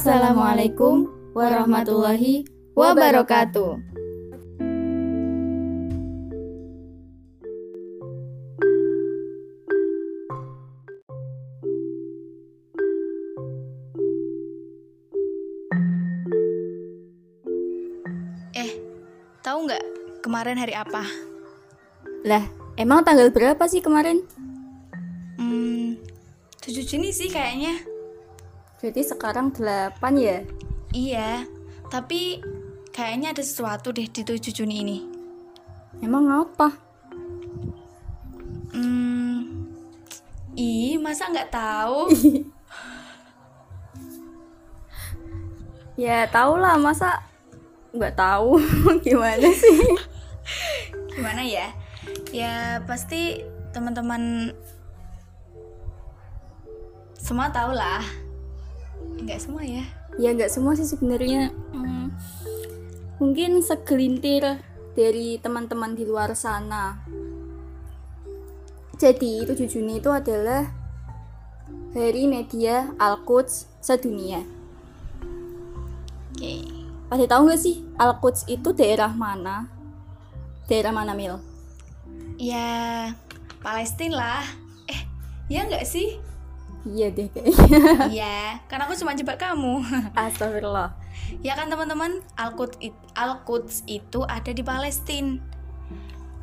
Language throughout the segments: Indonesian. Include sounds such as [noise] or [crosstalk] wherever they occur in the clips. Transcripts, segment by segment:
Assalamualaikum warahmatullahi wabarakatuh. Eh, tahu nggak kemarin hari apa? Lah, emang tanggal berapa sih kemarin? Hmm, 7 Juni sih kayaknya. Berarti sekarang 8 ya? Iya, tapi kayaknya ada sesuatu deh di 7 Juni ini. Emang apa? Hmm, ih, masa nggak tahu? [laughs] Ya tau lah, masa nggak tahu [laughs] gimana sih? [laughs] Gimana ya? Ya pasti teman-teman semua tahu lah. Nggak semua ya. Ya nggak semua sih sebenarnya. Hmm, mungkin segelintir dari teman-teman di luar sana. Jadi 7 Juni itu adalah Hari Media Al-Quds sedunia. Oke. Pada tahu nggak sih Al-Quds itu daerah mana? Daerah mana Mil? Ya Palestina lah. Eh, ya nggak sih? Iya deh kayaknya. [laughs] Iya, karena aku cuma jebak kamu. [laughs] Astagfirullah. Ya kan teman-teman, Al-Quds it- Al-Quds itu ada di Palestina.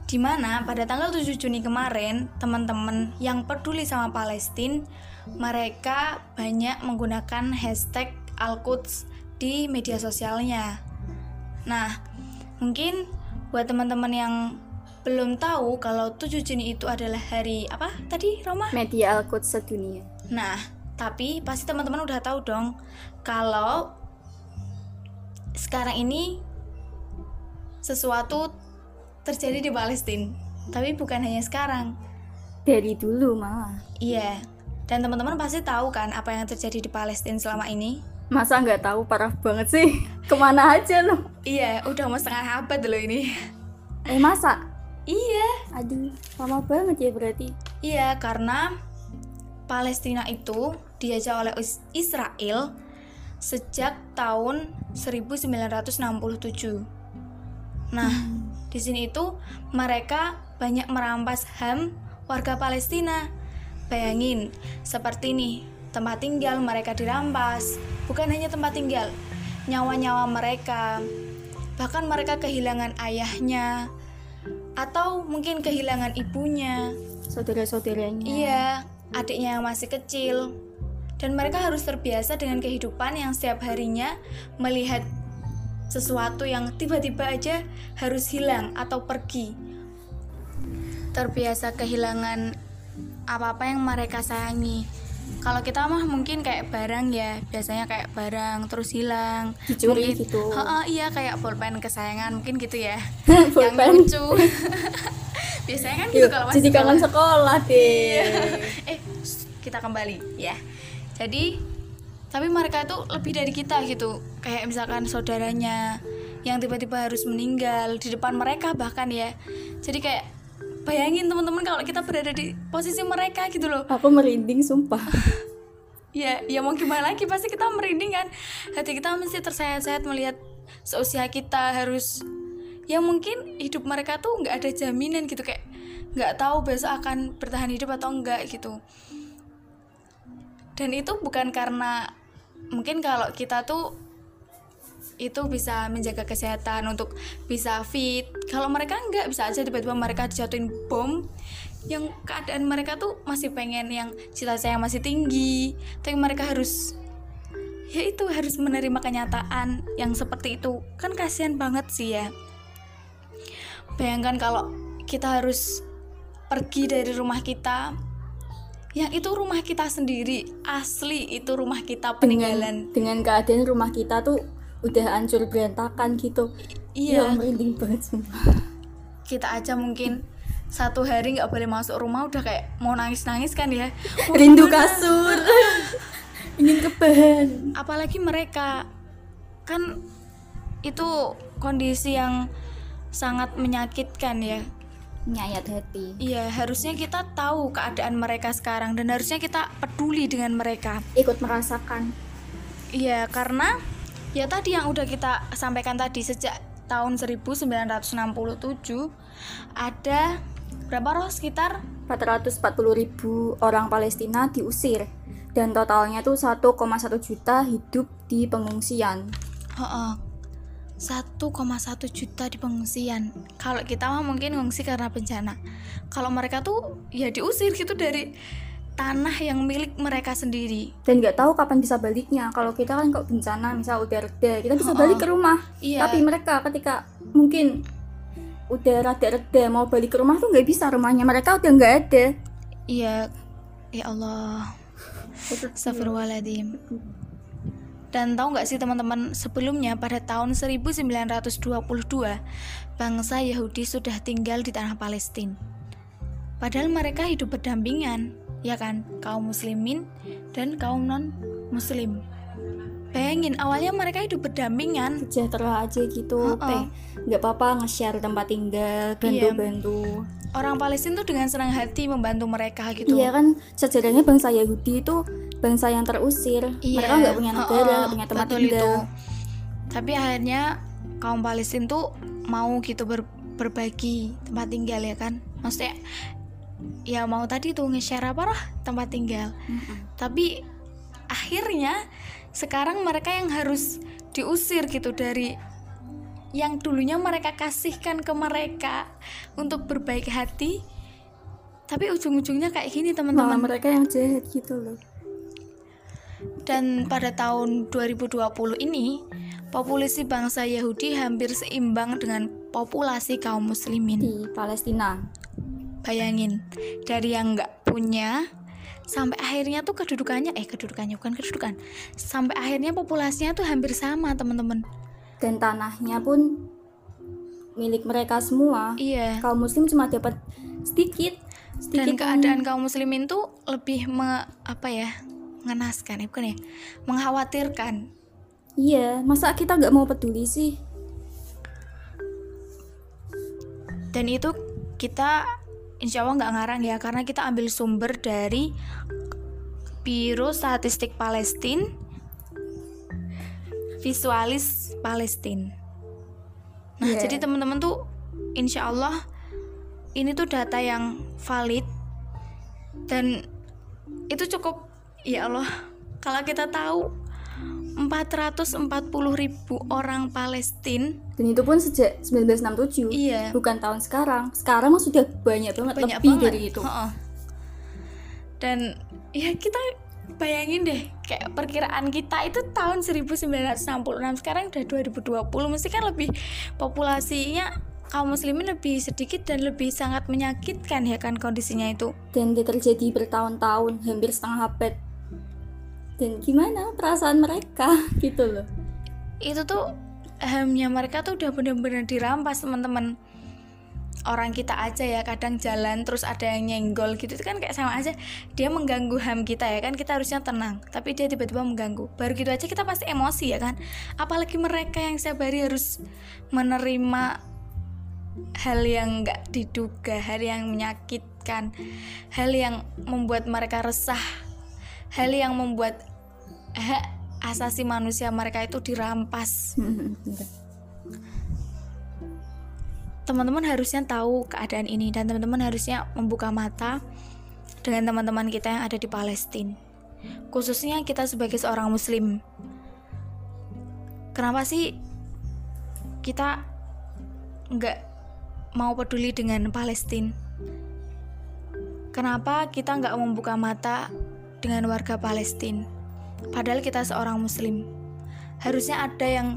Di mana pada tanggal 7 Juni kemarin, teman-teman yang peduli sama Palestina, mereka banyak menggunakan hashtag Al-Quds di media sosialnya. Nah, mungkin buat teman-teman yang belum tahu kalau 7 Juni itu adalah hari apa tadi Roma? Media Al-Quds sedunia. Nah, tapi pasti teman-teman udah tahu dong kalau sekarang ini sesuatu terjadi di Palestina. Tapi bukan hanya sekarang. Dari dulu malah. Iya. Dan teman-teman pasti tahu kan apa yang terjadi di Palestina selama ini? Masa nggak tahu parah banget sih? [laughs] Ke mana aja loh? Iya, udah mau setengah abad loh ini. Eh masa? iya. Aduh, lama banget ya berarti. Iya, karena Palestina itu dijajah oleh Is- Israel sejak tahun 1967. Nah, di sini itu mereka banyak merampas HAM warga Palestina. Bayangin, seperti nih, tempat tinggal mereka dirampas. Bukan hanya tempat tinggal, nyawa-nyawa mereka. Bahkan mereka kehilangan ayahnya atau mungkin kehilangan ibunya. Saudara-saudaranya. Iya, adiknya yang masih kecil. Dan mereka harus terbiasa dengan kehidupan yang setiap harinya melihat sesuatu yang tiba-tiba aja harus hilang atau pergi. Terbiasa kehilangan apa-apa yang mereka sayangi. Kalau kita mah mungkin kayak barang ya, biasanya kayak barang terus hilang. Dicuri Mungkin- gitu. Ha-ha, iya kayak bolpen kesayangan mungkin gitu ya. [laughs] yang lucu. [laughs] biasanya kan gitu Yuk, kalau masih jadi kangen sekolah. deh. [laughs] eh shh, kita kembali ya jadi tapi mereka itu lebih dari kita gitu kayak misalkan saudaranya yang tiba-tiba harus meninggal di depan mereka bahkan ya jadi kayak bayangin teman-teman kalau kita berada di posisi mereka gitu loh. Aku merinding sumpah. [laughs] ya ya mau gimana lagi? Pasti kita merinding kan? Hati kita mesti tersayat-sayat melihat seusia kita harus ya mungkin hidup mereka tuh nggak ada jaminan gitu kayak nggak tahu besok akan bertahan hidup atau enggak gitu. Dan itu bukan karena mungkin kalau kita tuh itu bisa menjaga kesehatan untuk bisa fit. Kalau mereka nggak bisa aja tiba-tiba mereka dijatuhin bom. Yang keadaan mereka tuh masih pengen yang cita-cita yang masih tinggi. Tapi mereka harus ya itu harus menerima kenyataan yang seperti itu. Kan kasihan banget sih ya. Bayangkan kalau kita harus pergi dari rumah kita yang itu rumah kita sendiri. Asli itu rumah kita peninggalan. Dengan keadaan rumah kita tuh udah hancur berantakan gitu. iya Ya, merinding banget sumpah. kita aja mungkin satu hari nggak boleh masuk rumah udah kayak mau nangis nangis kan ya Mau [laughs] Rindu kasur. [laughs] Ingin kebahan. apalagi mereka kan itu kondisi yang sangat menyakitkan ya Nyayat hati. iya harusnya kita tahu keadaan mereka sekarang dan harusnya kita peduli dengan mereka Ikut merasakan. Iya, karena ya tadi yang udah kita sampaikan tadi sejak tahun 1967 ada berapa roh sekitar 440 ribu orang Palestina diusir dan totalnya tuh 1,1 juta hidup di pengungsian. Heeh. 1,1 juta di pengungsian. Kalau kita mah mungkin ngungsi karena bencana. Kalau mereka tuh ya diusir gitu dari tanah yang milik mereka sendiri. Dan nggak tahu kapan bisa baliknya. Kalau kita kan kok bencana, misal udah reda, kita bisa Oh, balik ke rumah. Iya. Tapi mereka ketika mungkin udah rada-reda mau balik ke rumah tuh nggak bisa rumahnya. Mereka udah nggak ada. Iya. Ya Allah. Astagfirullahaladzim. Dan tahu nggak sih teman-teman, sebelumnya pada tahun 1922, bangsa Yahudi sudah tinggal di tanah Palestina. Padahal mereka hidup berdampingan, ya kan? Kaum muslimin dan kaum non-muslim. Bayangin, awalnya mereka hidup berdampingan. Sejahtera aja gitu. Teh, nggak apa-apa nge-share tempat tinggal, Iya. bantu-bantu. Orang Palestina tuh dengan senang hati membantu mereka gitu. Iya kan sejarahnya bangsa Yahudi itu bangsa yang terusir. Iya, Mereka nggak punya negara, nggak punya tempat betul tinggal. itu. Tapi akhirnya kaum Palestina tuh mau gitu ber- berbagi tempat tinggal ya kan. Maksudnya ya mau tadi tuh nge-share apa lah tempat tinggal. Mm-mm. Tapi akhirnya sekarang mereka yang harus diusir gitu dari yang dulunya mereka kasihkan ke mereka untuk berbaik hati. Tapi ujung-ujungnya kayak gini teman-teman. mereka yang jahat gitu loh. Dan pada tahun 2020 ini, populasi bangsa Yahudi hampir seimbang dengan populasi kaum muslimin. Di Palestina. Bayangin, dari yang nggak punya sampai akhirnya tuh kedudukannya eh kedudukannya bukan kedudukan. Sampai akhirnya populasinya tuh hampir sama, teman-teman. Dan tanahnya pun milik mereka semua. Iya. Kaum muslim cuma dapat sedikit. Sedikit Dan keadaan kaum muslimin tuh lebih me, apa ya? mengenaskan, ya bukan ya? Mengkhawatirkan. Iya, masa kita nggak mau peduli sih? dan itu kita insya Allah nggak ngarang ya karena kita ambil sumber dari Biro Statistik Palestina Visualis Palestina nah Iya. jadi teman-teman tuh insya Allah ini tuh data yang valid dan itu cukup ya Allah kalau kita tahu 440 ribu orang Palestina Dan itu pun sejak 1967. iya Bukan tahun sekarang. Sekarang sudah banyak banget banyak lebih banget dari itu. Heeh. dan ya kita bayangin deh kayak perkiraan kita itu tahun 1966 sekarang udah 2020 mesti kan lebih populasinya kaum muslimin lebih sedikit dan lebih sangat menyakitkan ya kan kondisinya itu Dan dia terjadi bertahun-tahun, hampir setengah abad. Dan gimana perasaan mereka? [laughs] Gitu loh. itu tuh hamnya mereka tuh udah bener-bener dirampas teman-teman. Orang kita aja ya kadang jalan terus ada yang nyenggol gitu. Itu kan kayak sama aja. Dia mengganggu ham kita ya kan kita harusnya tenang. Tapi dia tiba-tiba mengganggu. Baru gitu aja kita pasti emosi ya kan. Apalagi mereka yang setiap hari harus menerima hal yang nggak diduga hal yang menyakitkan hal yang membuat mereka resah hal yang membuat hak asasi manusia mereka itu dirampas teman-teman harusnya tahu keadaan ini dan teman-teman harusnya membuka mata dengan teman-teman kita yang ada di Palestina. Khususnya kita sebagai seorang muslim. Kenapa sih kita nggak mau peduli dengan Palestina? Kenapa kita nggak membuka mata dengan warga Palestina? Padahal kita seorang muslim. Harusnya ada yang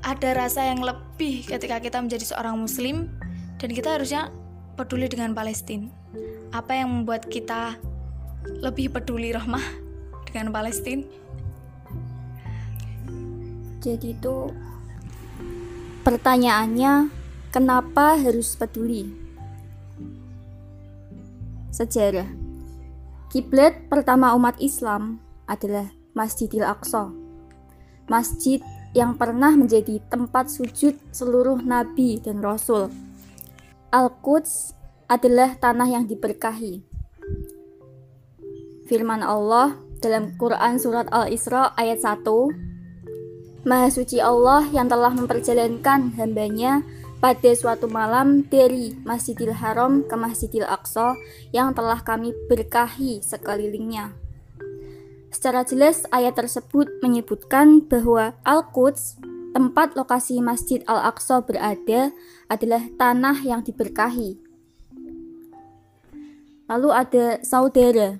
ada rasa yang lebih ketika kita menjadi seorang muslim dan kita harusnya peduli dengan Palestina. Apa yang membuat kita lebih peduli Rohmah dengan Palestina? Jadi itu pertanyaannya kenapa harus peduli? Sejarah. Kiblat pertama umat Islam adalah Masjidil Aqsa. Masjid yang pernah menjadi tempat sujud seluruh nabi dan rasul. Al-Quds adalah tanah yang diberkahi. Firman Allah dalam Quran surat Al-Isra ayat 1 Maha suci Allah yang telah memperjalankan hambanya pada suatu malam dari Masjidil Haram ke Masjidil Aqsa yang telah kami berkahi sekelilingnya. Secara jelas ayat tersebut menyebutkan bahwa Al-Quds, tempat lokasi Masjid Al-Aqsa berada, adalah tanah yang diberkahi. Lalu ada saudara.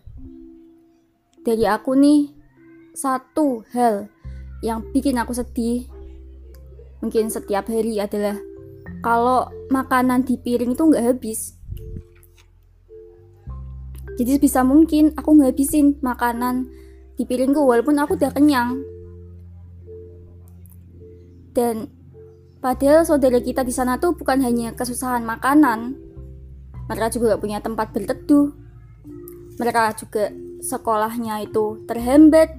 Dari aku nih, satu hal yang bikin aku sedih mungkin setiap hari adalah kalau makanan di piring itu nggak habis. Jadi bisa mungkin aku ngabisin makanan di piringku walaupun aku udah kenyang. Dan padahal saudara kita di sana tuh bukan hanya kesusahan makanan mereka juga gak punya tempat berteduh. Mereka juga sekolahnya itu terhambat.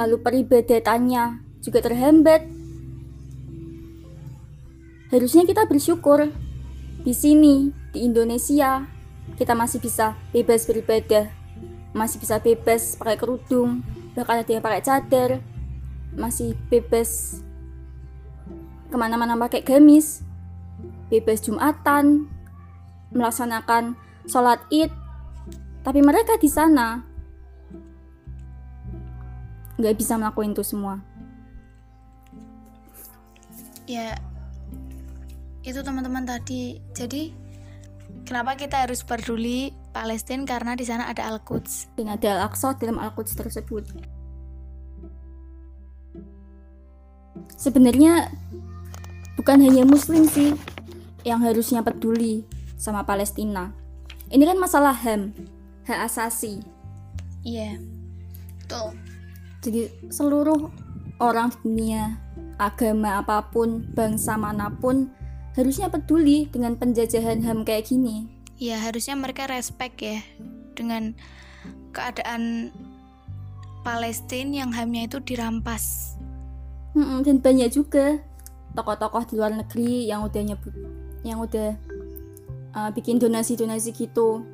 Lalu peribadatannya juga terhambat Harusnya kita bersyukur. Di sini, di Indonesia, kita masih bisa bebas beribadah, masih bisa bebas pakai kerudung, bahkan ada yang pakai cadar, masih bebas ke mana-mana pakai gamis, bebas jumatan, melaksanakan sholat id, tapi mereka di sana nggak bisa melakukan itu semua. Ya, itu teman-teman tadi. Jadi kenapa kita harus peduli Palestina karena di sana ada Al-Quds. Dan ada Al-Aqsa dalam Al-Quds tersebut. Sebenarnya bukan hanya muslim sih yang harusnya peduli sama Palestina. Ini kan masalah HAM hak asasi. Iya. Yeah. tuh. Jadi seluruh orang dunia agama apa pun bangsa mana pun harusnya peduli dengan penjajahan HAM kayak gini. Ya, harusnya mereka respect ya dengan keadaan Palestina yang HAMnya itu dirampas. Hmm, dan banyak juga tokoh-tokoh di luar negeri yang udah nyebut yang udah uh, bikin donasi-donasi gitu.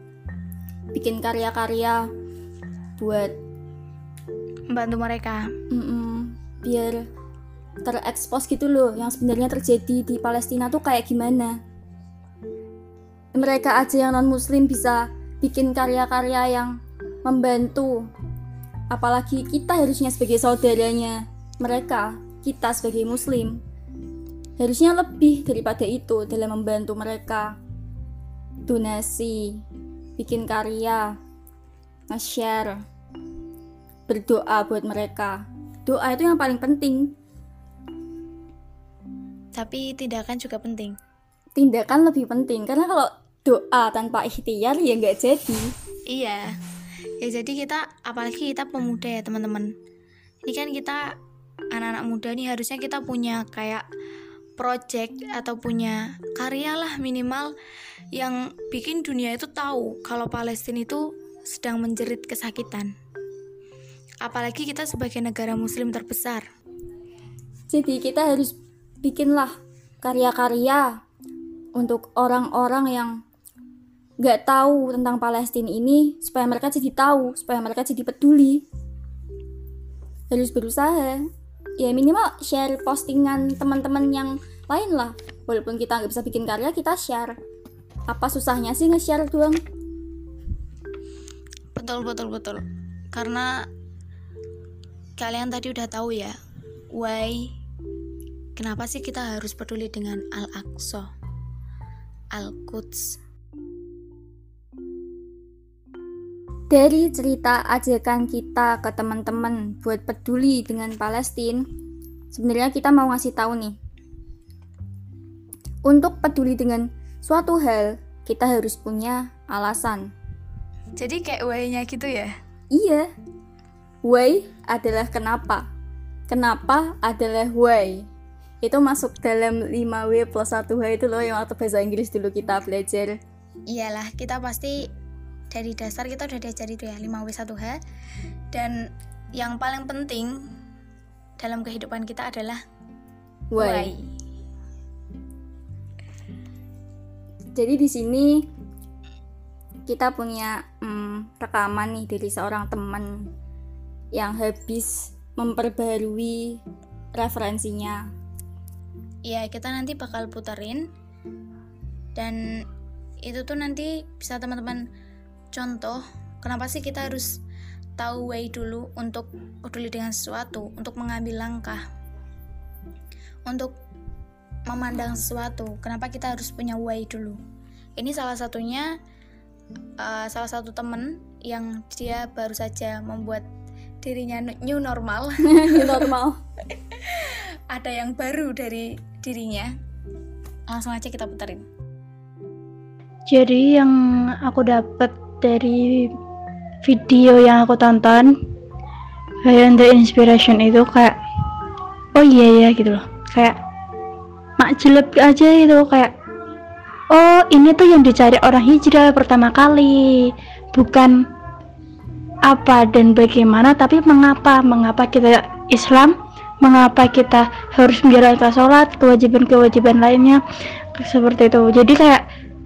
Bikin karya-karya buat membantu mereka. Mm -mm, biar terekspos gitu loh yang sebenarnya terjadi di Palestina tuh kayak gimana? Mereka aja yang non muslim bisa bikin karya-karya yang membantu. Apalagi kita harusnya sebagai saudaranya mereka kita sebagai muslim harusnya lebih daripada itu dalam membantu mereka. Donasi bikin karya nge-share berdoa buat mereka. Doa itu yang paling penting tapi tindakan juga penting. Tindakan lebih penting karena kalau doa tanpa ikhtiar ya nggak jadi. Iya. Ya jadi kita apalagi kita pemuda ya teman-teman. Ini kan kita anak-anak muda nih harusnya kita punya kayak project atau punya karya lah minimal yang bikin dunia itu tahu kalau Palestina itu sedang menjerit kesakitan. Apalagi kita sebagai negara muslim terbesar. Jadi kita harus bikinlah karya-karya untuk orang-orang yang nggak tahu tentang Palestina ini supaya mereka jadi tahu, supaya mereka jadi peduli. Harus berusaha. Ya minimal share postingan teman-teman yang lain lah. Walaupun kita nggak bisa bikin karya, kita share. Apa susahnya sih nge-share doang? Betul betul betul. Karena kalian tadi udah tahu ya, why Kenapa sih kita harus peduli dengan Al-Aqsa? Al-Quds. Dari cerita ajakan kita ke teman-teman buat peduli dengan Palestina, sebenarnya kita mau ngasih tahu nih. Untuk peduli dengan suatu hal, kita harus punya alasan. Jadi kayak why-nya gitu ya? Iya. Why adalah kenapa. Kenapa adalah why itu masuk dalam 5W plus 1H itu loh yang waktu bahasa Inggris dulu kita belajar iyalah kita pasti dari dasar kita udah diajar itu ya 5W 1H dan yang paling penting dalam kehidupan kita adalah why, why. jadi di sini kita punya hmm, rekaman nih dari seorang teman yang habis memperbarui referensinya. Ya, kita nanti bakal puterin dan itu tuh nanti bisa teman-teman contoh kenapa sih kita harus tahu way dulu untuk peduli dengan sesuatu, untuk mengambil langkah, untuk memandang sesuatu. Kenapa kita harus punya way dulu? Ini salah satunya uh, salah satu temen yang dia baru saja membuat dirinya new normal. new normal. [laughs] Ada yang baru dari dirinya. Langsung aja kita puterin. Jadi yang aku dapat dari video yang aku tonton kayak the inspiration itu kayak oh iya ya gitu loh kayak mak jelek aja itu kayak oh ini tuh yang dicari orang hijrah pertama kali bukan apa dan bagaimana tapi mengapa mengapa kita Islam mengapa kita harus menjalankan sholat kewajiban-kewajiban lainnya seperti itu. Jadi kayak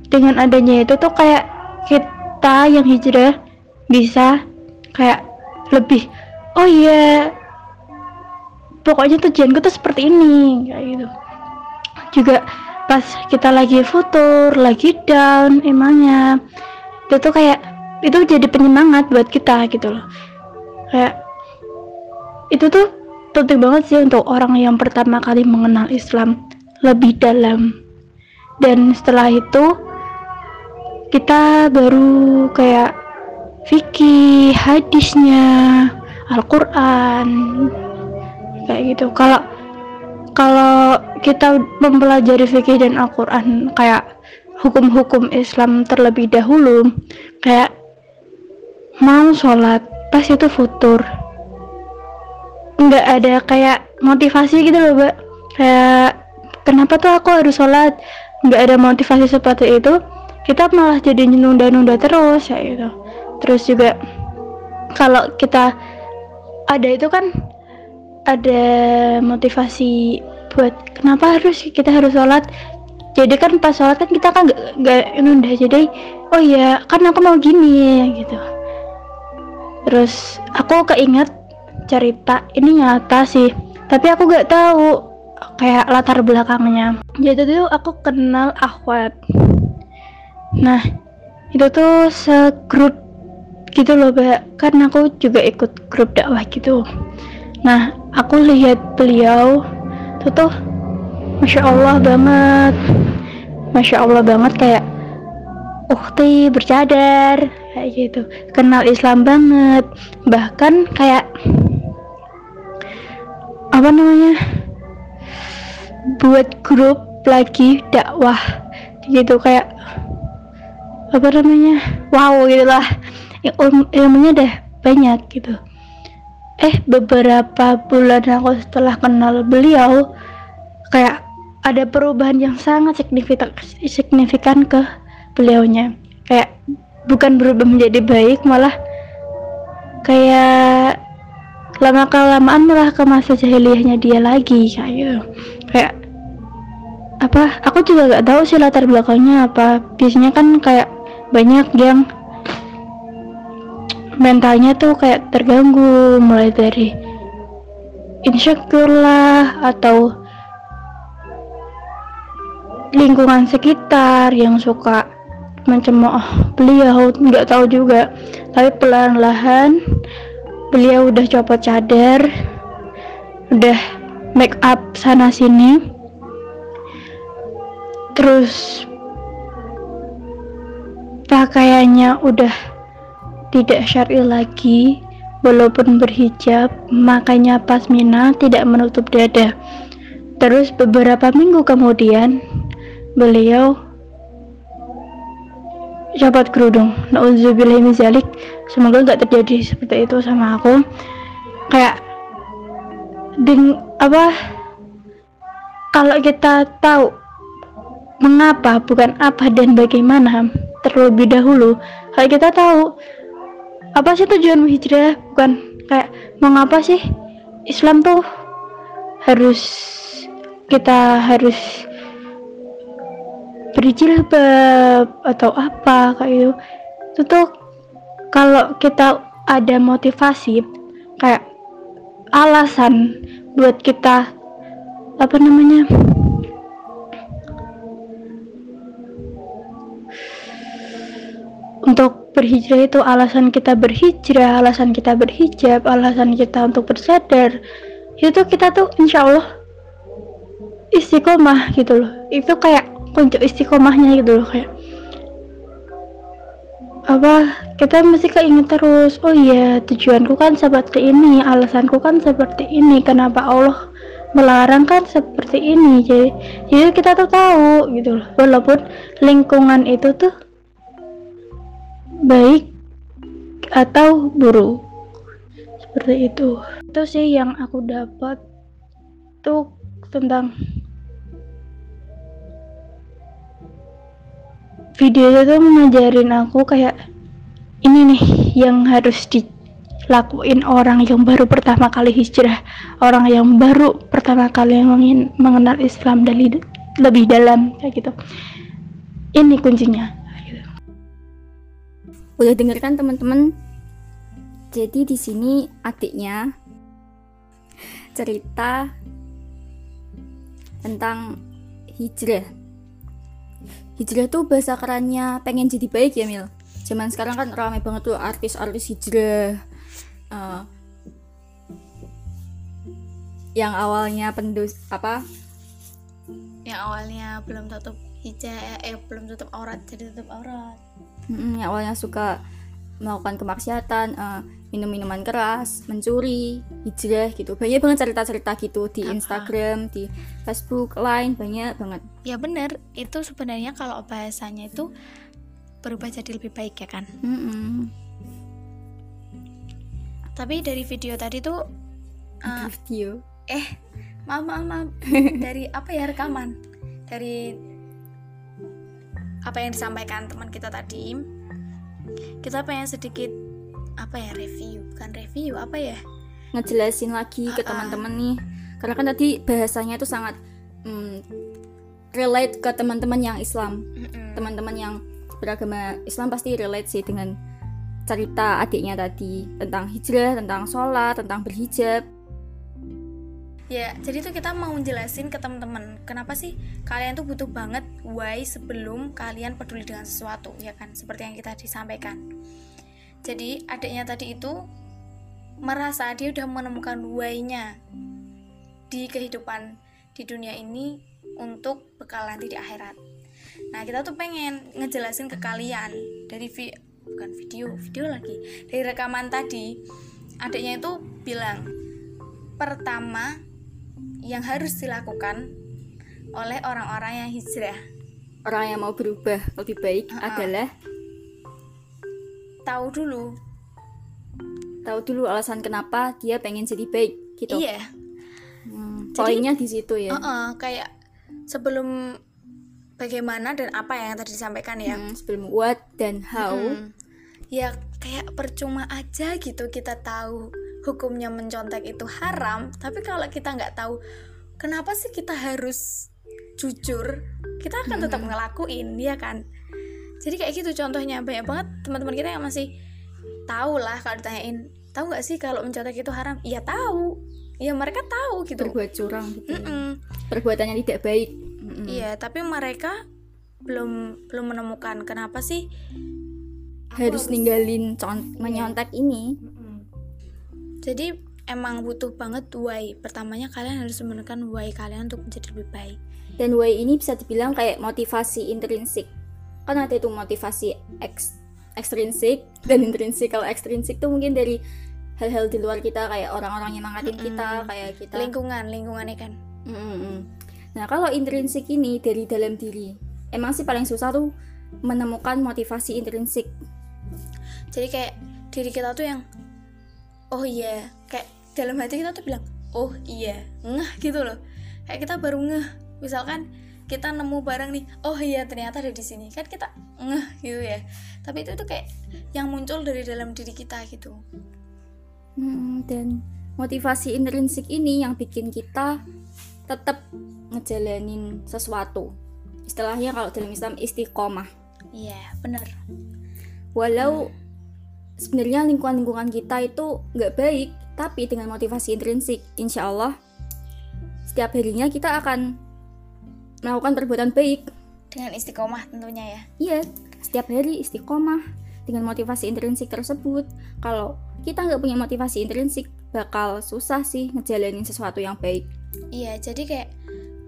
dengan adanya itu tuh kayak kita yang hijrah bisa kayak lebih oh iya pokoknya tujuanku tuh seperti ini kayak gitu. Juga pas kita lagi futur lagi down emangnya itu tuh kayak itu jadi penyemangat buat kita gitu loh. Kayak itu tuh penting banget sih untuk orang yang pertama kali mengenal Islam lebih dalam. Dan setelah itu kita baru kayak fikih hadisnya Al-Quran kayak gitu. Kalau kalau kita mempelajari fikih dan Al-Quran kayak hukum-hukum Islam terlebih dahulu kayak mau sholat pas itu futur nggak ada kayak motivasi gitu loh mbak. Kayak kenapa tuh aku harus sholat? Nggak ada motivasi seperti itu. Kita malah jadi nunda-nunda terus ya gitu. Terus juga kalau kita ada itu kan ada motivasi buat kenapa harus kita harus sholat? Jadi kan pas sholat kan kita kan gak, gak nunda. Jadi oh iya kan aku mau gini gitu. Terus aku keinget cerita ini nyata sih tapi aku gak tahu kayak latar belakangnya jadi tuh aku kenal akhwat Nah, itu tuh segrup gitu loh, Mbak. Karena aku juga ikut grup dakwah gitu. Nah, aku lihat beliau tuh tuh Masya Allah banget Masya Allah banget kayak ukti bercadar kayak gitu. Kenal Islam banget. Bahkan kayak apa namanya buat grup lagi dakwah gitu. Kayak apa namanya wow gitulah. Il ilmunya udah banyak gitu. Eh beberapa bulan aku setelah kenal beliau kayak ada perubahan yang sangat signifikan signifikan ke beliaunya. Kayak bukan berubah menjadi baik malah kayak lama kelamaan malah ke masa jahiliyahnya dia lagi kayak gitu. Kayak apa aku juga gak tahu sih latar belakangnya apa. Biasanya kan kayak banyak yang mentalnya tuh kayak terganggu mulai dari insecure lah atau lingkungan sekitar yang suka mencemooh beliau nggak tahu juga. Tapi pelan-lahan beliau udah copot cadar udah make up sana sini. Terus pakaiannya udah tidak syar'i lagi walaupun berhijab makanya pasmina tidak menutup dada. Terus beberapa minggu kemudian beliau copot kerudung na'udzubillah zalik. Semoga nggak terjadi seperti itu sama aku. Kayak ding apa kalau kita tahu mengapa bukan apa dan bagaimana terlebih dahulu. Kayak kita tahu apa sih tujuan hijrah? Bukan kayak mengapa sih? Islam tuh harus kita harus berjilbab atau apa kayak itu itu tuh kalau kita ada motivasi kayak alasan buat kita apa namanya untuk berhijrah itu alasan kita berhijrah, alasan kita berhijab, alasan kita untuk bersadar. Itu kita tuh insya Allah istiqomah gitu loh. Itu kayak kunci istiqomahnya gitu loh kayak apa kita mesti keinget terus oh iya tujuanku kan seperti ini alasanku kan seperti ini kenapa Allah melarang kan seperti ini? Jadi jadi kita tuh tahu gitu loh walaupun lingkungan itu tuh baik atau buruk seperti itu. Itu sih yang aku dapat tuh tentang video itu tuh ngajarin aku kayak ini nih yang harus dilakuin orang yang baru pertama kali hijrah orang yang baru pertama kali mengenal Islam dari lebih dalam kayak gitu. Ini kuncinya. Udah dengarkan teman-teman? Jadi di sini adiknya cerita tentang hijrah hijrah tuh bahasa kerennya pengen jadi baik ya Mil. Zaman sekarang kan ramai banget tuh artis-artis hijrah uh, yang awalnya pendus apa? Yang awalnya belum tutup hijab eh belum tutup aurat jadi tutup aurat. Mm, yang awalnya suka melakukan kemaksiatan uh, minum minuman keras mencuri hijrah gitu. Banyak banget cerita-cerita gitu di Instagram di Facebook Line banyak banget. Ya bener itu sebenarnya kalau bahasanya itu berubah jadi lebih baik ya kan? Mm -mm. tapi dari video tadi tuh uh, video. eh maaf maaf, maaf. [laughs] dari apa ya rekaman? Dari apa yang disampaikan teman kita tadi kita pengen sedikit apa ya review. Bukan review apa ya? Ngejelasin lagi ke teman-teman nih. Karena kan tadi bahasanya itu sangat mm, relate ke teman-teman yang Islam. Teman-teman yang beragama Islam pasti relate sih dengan cerita adiknya tadi. Tentang hijrah tentang sholat tentang berhijab Ya, jadi tuh kita mau jelasin ke teman-teman kenapa sih kalian tuh butuh banget why sebelum kalian peduli dengan sesuatu, ya kan? Seperti yang kita disampaikan. Jadi adiknya tadi itu merasa dia udah menemukan why-nya di kehidupan di dunia ini untuk bekal nanti di akhirat. Nah, kita tuh pengen ngejelasin ke kalian dari vi bukan video, video lagi. Dari rekaman tadi, adiknya itu bilang, "Pertama, yang harus dilakukan oleh orang-orang yang hijrah. Orang yang mau berubah lebih baik uh -uh. adalah tahu dulu. Tahu dulu alasan kenapa dia pengen jadi baik, gitu. Iya. Hmm, poinnya di situ ya. Uh -uh, kayak sebelum bagaimana dan apa yang tadi disampaikan ya. Hmm, sebelum what dan how. Hmm. Ya kayak percuma aja gitu kita tahu hukumnya mencontek itu haram tapi kalau kita nggak tahu kenapa sih kita harus jujur? Kita akan tetap ngelakuin ya kan? Jadi kayak gitu contohnya banyak banget teman-teman kita yang masih tahu lah kalau ditanyain tahu nggak sih kalau mencontek itu haram? Iya tahu. Ya mereka tahu gitu. Berbuat curang gitu mm -mm. perbuatannya tidak baik. Mm -mm. iya tapi mereka belum belum menemukan kenapa sih harus, harus ninggalin con menyontek ini jadi emang butuh banget why. Pertamanya kalian harus menemukan why kalian untuk menjadi lebih baik. Dan why ini bisa dibilang kayak motivasi intrinsik. Kan ada itu motivasi eks ekstrinsik dan intrinsik kalau ekstrinsik tuh mungkin dari hal-hal di luar kita kayak orang-orang yang mangatin mm -hmm. kita kayak kita lingkungan lingkungannya kan. Mm -hmm. nah kalau intrinsik ini dari dalam diri emang sih paling susah tuh menemukan motivasi intrinsik. Jadi kayak diri kita tuh yang oh iya kayak dalam hati kita tuh bilang oh iya ngeh gitu loh. Kayak kita baru ngeh. Misalkan kita nemu barang nih oh iya ternyata ada di sini. Kan kita ngeh gitu ya. Tapi itu tuh kayak yang muncul dari dalam diri kita gitu. Hmm, dan motivasi intrinsik ini yang bikin kita tetap ngejalanin sesuatu. Istilahnya kalau dalam Islam istiqomah. Iya yeah, bener. Walau sebenarnya lingkungan-lingkungan kita itu nggak baik tapi dengan motivasi intrinsik insya Allah setiap harinya kita akan melakukan perbuatan baik. Dengan istiqomah tentunya ya. Iya setiap hari istiqomah dengan motivasi intrinsik tersebut. Kalau kita nggak punya motivasi intrinsik bakal susah sih ngejalanin sesuatu yang baik. Iya jadi kayak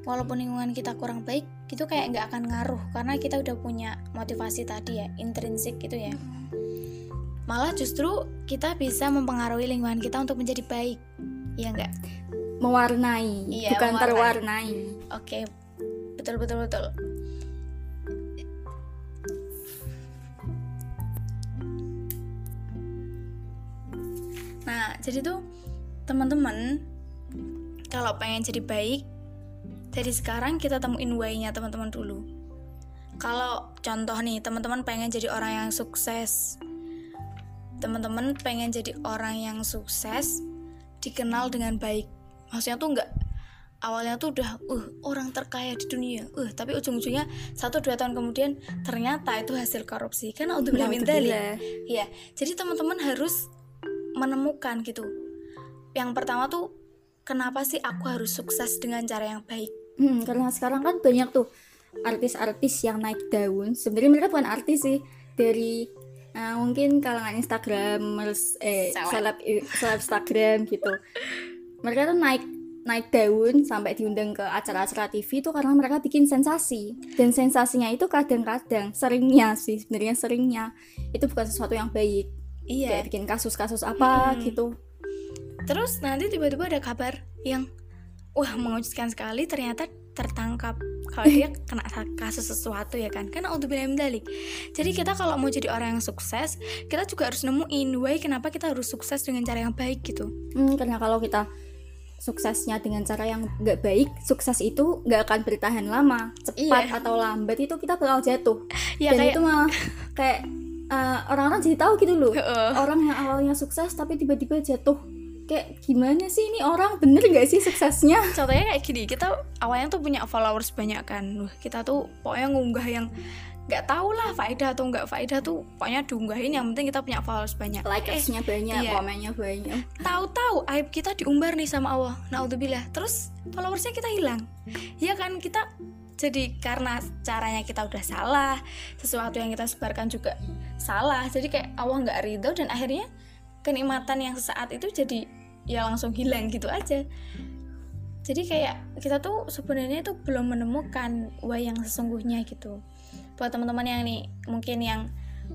walaupun lingkungan kita kurang baik itu kayak nggak akan ngaruh karena kita udah punya motivasi tadi ya intrinsik gitu ya malah justru kita bisa mempengaruhi lingkungan kita untuk menjadi baik. Iya nggak? Mewarnai Iya, bukan mewarnai. terwarnai. Oke betul betul betul. Nah jadi tuh teman-teman kalau pengen jadi baik dari sekarang kita temuin why-nya teman-teman dulu. Kalau contoh nih teman-teman pengen jadi orang yang sukses teman-teman pengen jadi orang yang sukses dikenal dengan baik maksudnya tuh nggak awalnya tuh udah uh orang terkaya di dunia uh tapi ujung-ujungnya satu dua tahun kemudian ternyata itu hasil korupsi kan untuk Naudzubillah. Iya, jadi teman-teman harus menemukan gitu. Yang pertama tuh kenapa sih aku harus sukses dengan cara yang baik? Hmm, karena sekarang kan banyak tuh artis-artis yang naik daun. Sebenarnya mereka bukan artis sih, dari eh, mungkin kalangan Instagramers, eh Seleb. seleb Instagram gitu. Mereka tuh naik naik daun sampai diundang ke acara-acara TV itu karena mereka bikin sensasi dan sensasinya itu kadang-kadang seringnya sih sebenarnya seringnya itu bukan sesuatu yang baik Iya. kayak bikin kasus-kasus apa Mm-mm. gitu Terus nanti tiba-tiba ada kabar yang wah mengejutkan sekali ternyata tertangkap kalau dia [laughs] kena kasus sesuatu ya kan karena untuk dalik jadi kita kalau mau jadi orang yang sukses kita juga harus nemuin why kenapa kita harus sukses dengan cara yang baik gitu Hmm, karena kalau kita suksesnya dengan cara yang nggak baik, sukses itu nggak akan bertahan lama, cepat Iya. atau lambat itu kita bakal jatuh. ya Dan kayak itu malah kayak eh, orang-orang jadi tahu gitu loh, Heeh. orang yang awalnya sukses tapi tiba-tiba jatuh. Kayak gimana sih ini orang bener nggak sih suksesnya? [laughs] contohnya kayak gini kita awalnya tuh punya followers banyak kan Wah, kita tuh pokoknya ngunggah yang nggak tahu lah faedah atau nggak faedah tuh pokoknya diunggahin yang penting kita punya followers banyak eh Likersnya banyak, iya. komennya banyak. tahu-tahu aib kita diumbar nih sama Allah naudzubillah terus followersnya kita hilang ya kan kita jadi karena caranya kita udah salah sesuatu yang kita sebarkan juga salah jadi kayak Allah nggak ridho dan akhirnya kenikmatan yang sesaat itu jadi ya langsung hilang gitu aja. Jadi kayak kita tuh sebenarnya tuh belum menemukan why yang sesungguhnya gitu. Buat teman-teman yang nih mungkin yang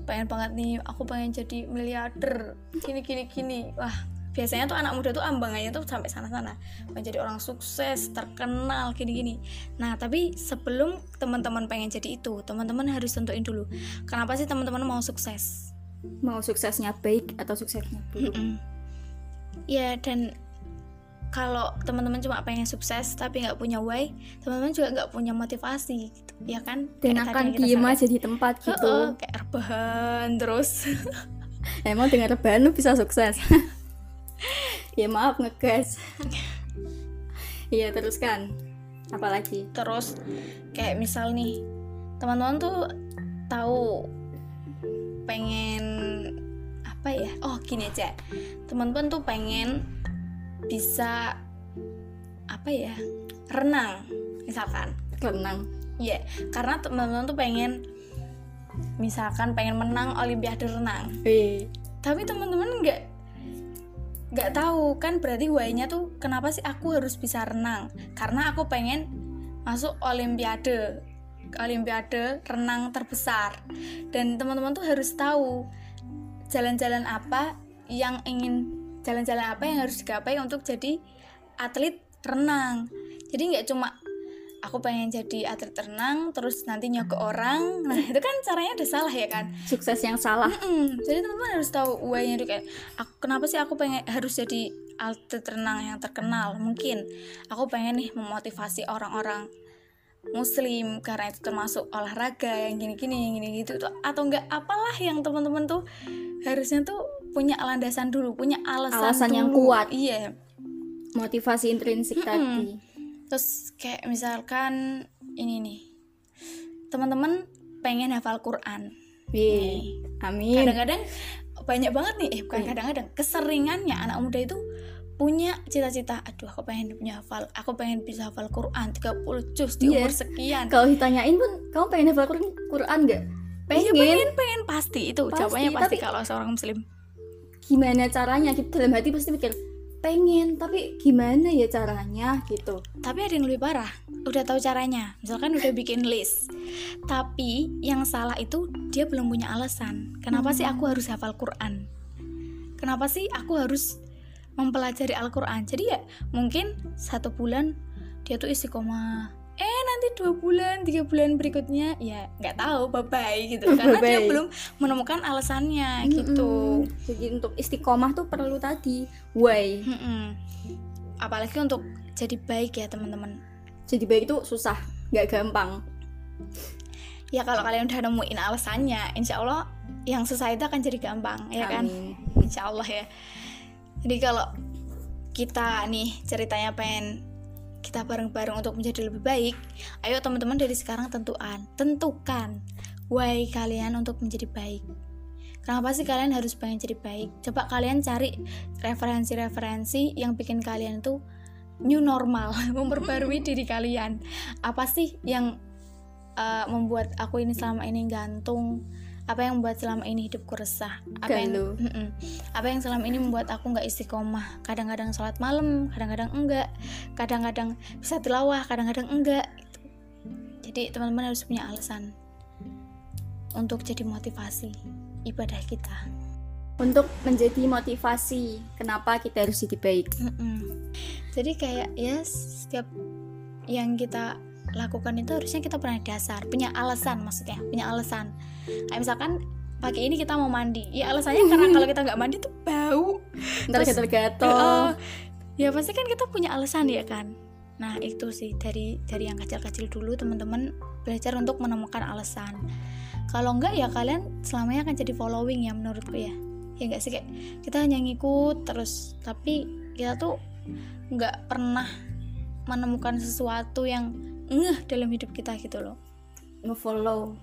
pengen banget nih aku pengen jadi miliarder gini gini gini. Wah biasanya tuh anak muda tuh ambangannya tuh sampai sana-sana. Pengen jadi orang sukses terkenal gini-gini nah tapi sebelum teman-teman pengen jadi itu teman-teman harus tentuin dulu kenapa sih teman-teman mau sukses? Mau suksesnya baik atau suksesnya buruk? Mm-mm. Ya dan kalau teman-teman cuma pengen sukses tapi nggak punya why teman-teman juga nggak punya motivasi gitu ya kan Dan Kayak akan diem aja di tempat gitu. Heeh, kayak rebahan terus [laughs] Emang dengan rebahan lu bisa sukses? [laughs] ya maaf ngegas. Iya teruskan. Apalagi? terus kayak misal nih teman-teman tuh tahu pengen apa ya? Oh gini aja. Teman-teman tuh pengen bisa apa ya renang misalkan. Renang. ya karena teman-teman tuh pengen misalkan pengen menang olimpiade renang. Wih, tapi teman-teman nggak nggak tahu kan berarti why-nya tuh kenapa sih aku harus bisa renang? Karena aku pengen masuk olimpiade olimpiade renang terbesar. Dan teman-teman tuh harus tahu jalan-jalan apa yang ingin jalan-jalan apa yang harus digapai untuk jadi atlet renang jadi nggak cuma aku pengen jadi atlet renang terus nanti nyogok orang nah itu kan caranya udah salah ya kan sukses yang salah. Mm-mm. Jadi teman-teman harus tahu why-nya tuh kayak aku, kenapa sih aku pengen harus jadi atlet renang yang terkenal? Mungkin aku pengen nih memotivasi orang-orang muslim karena itu termasuk olahraga yang gini-gini yang gini gitu atau enggak apalah yang teman-teman tuh harusnya tuh punya landasan dulu, punya alasan, Alasan yang dulu. kuat. Iya. Motivasi intrinsik Mm-mm. tadi. Terus kayak misalkan ini nih. Teman-teman pengen hafal Quran. Wih, amin. kadang-kadang banyak banget nih eh bukan Iya. kadang-kadang keseringannya anak muda itu punya cita-cita aduh aku pengen punya hafal aku pengen bisa hafal Quran 30 juz di Iya. umur sekian Kalau ditanyain pun, kamu pengen hafal Quran, Quran nggak? Iya, Pengen. pengen pengen. Pasti. Itu Pasti, jawabannya pasti tapi- kalau seorang muslim. Gimana caranya? Kita dalam hati pasti mikir, pengen, tapi gimana ya caranya? Gitu. tapi ada yang lebih parah. Udah tahu caranya. Misalkan udah bikin list. Tapi yang salah itu dia belum punya alasan. Kenapa sih aku harus hafal Quran? Kenapa sih aku harus mempelajari Al-Quran? Jadi ya mungkin satu bulan dia tuh istiqomah nanti dua bulan tiga bulan berikutnya ya nggak tahu bye bye gitu [laughs] karena dia Bye-bye. belum menemukan alasannya gitu Mm-mm. Jadi untuk istiqomah tuh perlu tadi, why. Mm-mm. apalagi untuk jadi baik ya teman-teman Jadi baik itu susah, nggak gampang. ya kalau kalian udah nemuin alasannya insya Allah yang susah itu akan jadi gampang ya kan Amin. insya Allah ya jadi kalau kita nih ceritanya pengen kita bareng-bareng untuk menjadi lebih baik ayo teman-teman dari sekarang tentuan tentukan why kalian untuk menjadi baik. Kenapa sih kalian harus pengen jadi baik? Coba kalian cari referensi-referensi yang bikin kalian tuh new normal [laughs] memperbarui diri kalian. Apa sih yang uh, membuat aku ini selama ini gantung apa yang membuat selama ini hidupku resah apa yang Galuh. Mm-mm. apa yang selama ini membuat aku nggak istiqomah kadang-kadang sholat malam kadang-kadang enggak kadang-kadang bisa tilawah kadang-kadang enggak gitu. jadi teman-teman harus punya alasan untuk jadi motivasi ibadah kita Untuk menjadi motivasi, kenapa kita harus jadi baik. Mm-mm. jadi kayak ya setiap yang kita lakukan itu harusnya kita punya dasar punya alasan maksudnya punya alasan kayak misalkan pagi ini kita mau mandi. Ya alasannya karena kalau kita nggak mandi tuh bau. Ntar gatel-gatel. Eh, ya pasti kan kita punya alasan ya kan? Nah itu sih dari dari yang kecil-kecil dulu teman-teman belajar untuk menemukan alasan. Kalau enggak ya kalian selamanya akan jadi following ya menurutku ya. Ya enggak sih kayak kita hanya ngikut terus tapi kita tuh nggak pernah menemukan sesuatu yang ngeh dalam hidup kita gitu loh. Ngefollow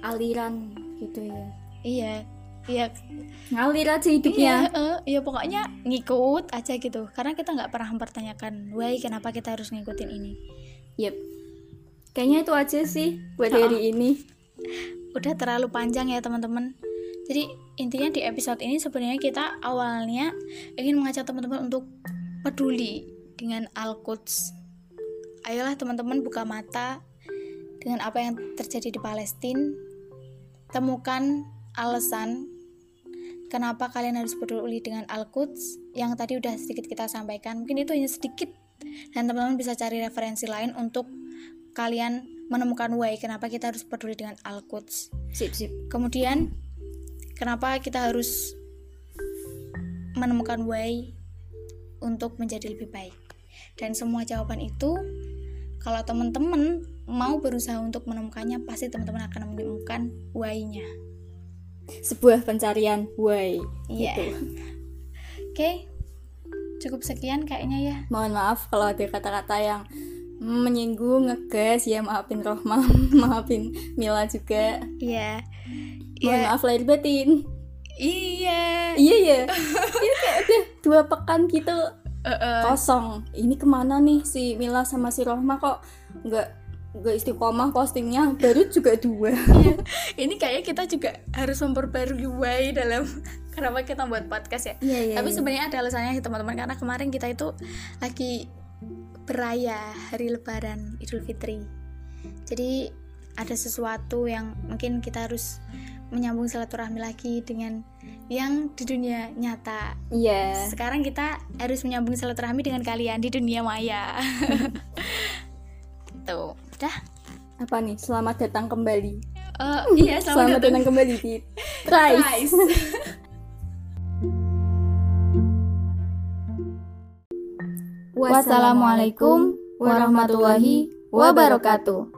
aliran gitu ya. iya iya Ngalir aja Iya, hidupnya. eh, ya pokoknya ngikut aja gitu. Karena kita nggak pernah mempertanyakan, why kenapa kita harus ngikutin ini. Yep. Kayaknya itu aja sih buat Oh. hari ini. Udah terlalu panjang ya teman-teman. Jadi intinya di episode ini sebenarnya kita awalnya ingin mengajak teman-teman untuk peduli dengan Al-Quds. Ayolah teman-teman buka mata dengan apa yang terjadi di Palestina. Temukan alasan kenapa kalian harus peduli dengan Al-Quds yang tadi udah sedikit kita sampaikan. Mungkin itu hanya sedikit dan teman-teman bisa cari referensi lain untuk kalian menemukan why kenapa kita harus peduli dengan Al-Quds. Sip sip. Kemudian kenapa kita harus menemukan why untuk menjadi lebih baik. Dan semua jawaban itu kalau teman-teman mau berusaha untuk menemukannya pasti teman-teman akan menemukan why-nya. Sebuah pencarian why. Iya. Gitu. Oke. Cukup sekian kayaknya ya. Mohon maaf kalau ada kata-kata yang menyinggung, ngegas, ya maafin Rohma, [laughs] maafin Mila juga. Iya. Mohon Iya. maaf lahir batin. Iya. Iya ya. Ini kayak udah dua pekan gitu Eh, eh. kosong. Ini ke mana nih si Mila sama si Rohma kok nggak nggak istiqomah postingnya baru juga dua. Iya. Ini kayaknya kita juga harus memperbarui dalam [laughs] kenapa kita buat podcast ya. Iya iya. Tapi sebenarnya ada alasannya sih teman-teman karena kemarin kita itu lagi beraya hari Lebaran Idul Fitri. Jadi ada sesuatu yang mungkin kita harus menyambung silaturahmi lagi dengan yang di dunia nyata. Iya. Sekarang kita harus menyambung silaturahmi dengan kalian di dunia maya. [laughs] Tuh, udah. Apa nih? Selamat datang kembali. Eh, iya, Selamat, selamat, datang kembali di Trice. Guys. [laughs] Wassalamualaikum warahmatullahi wabarakatuh.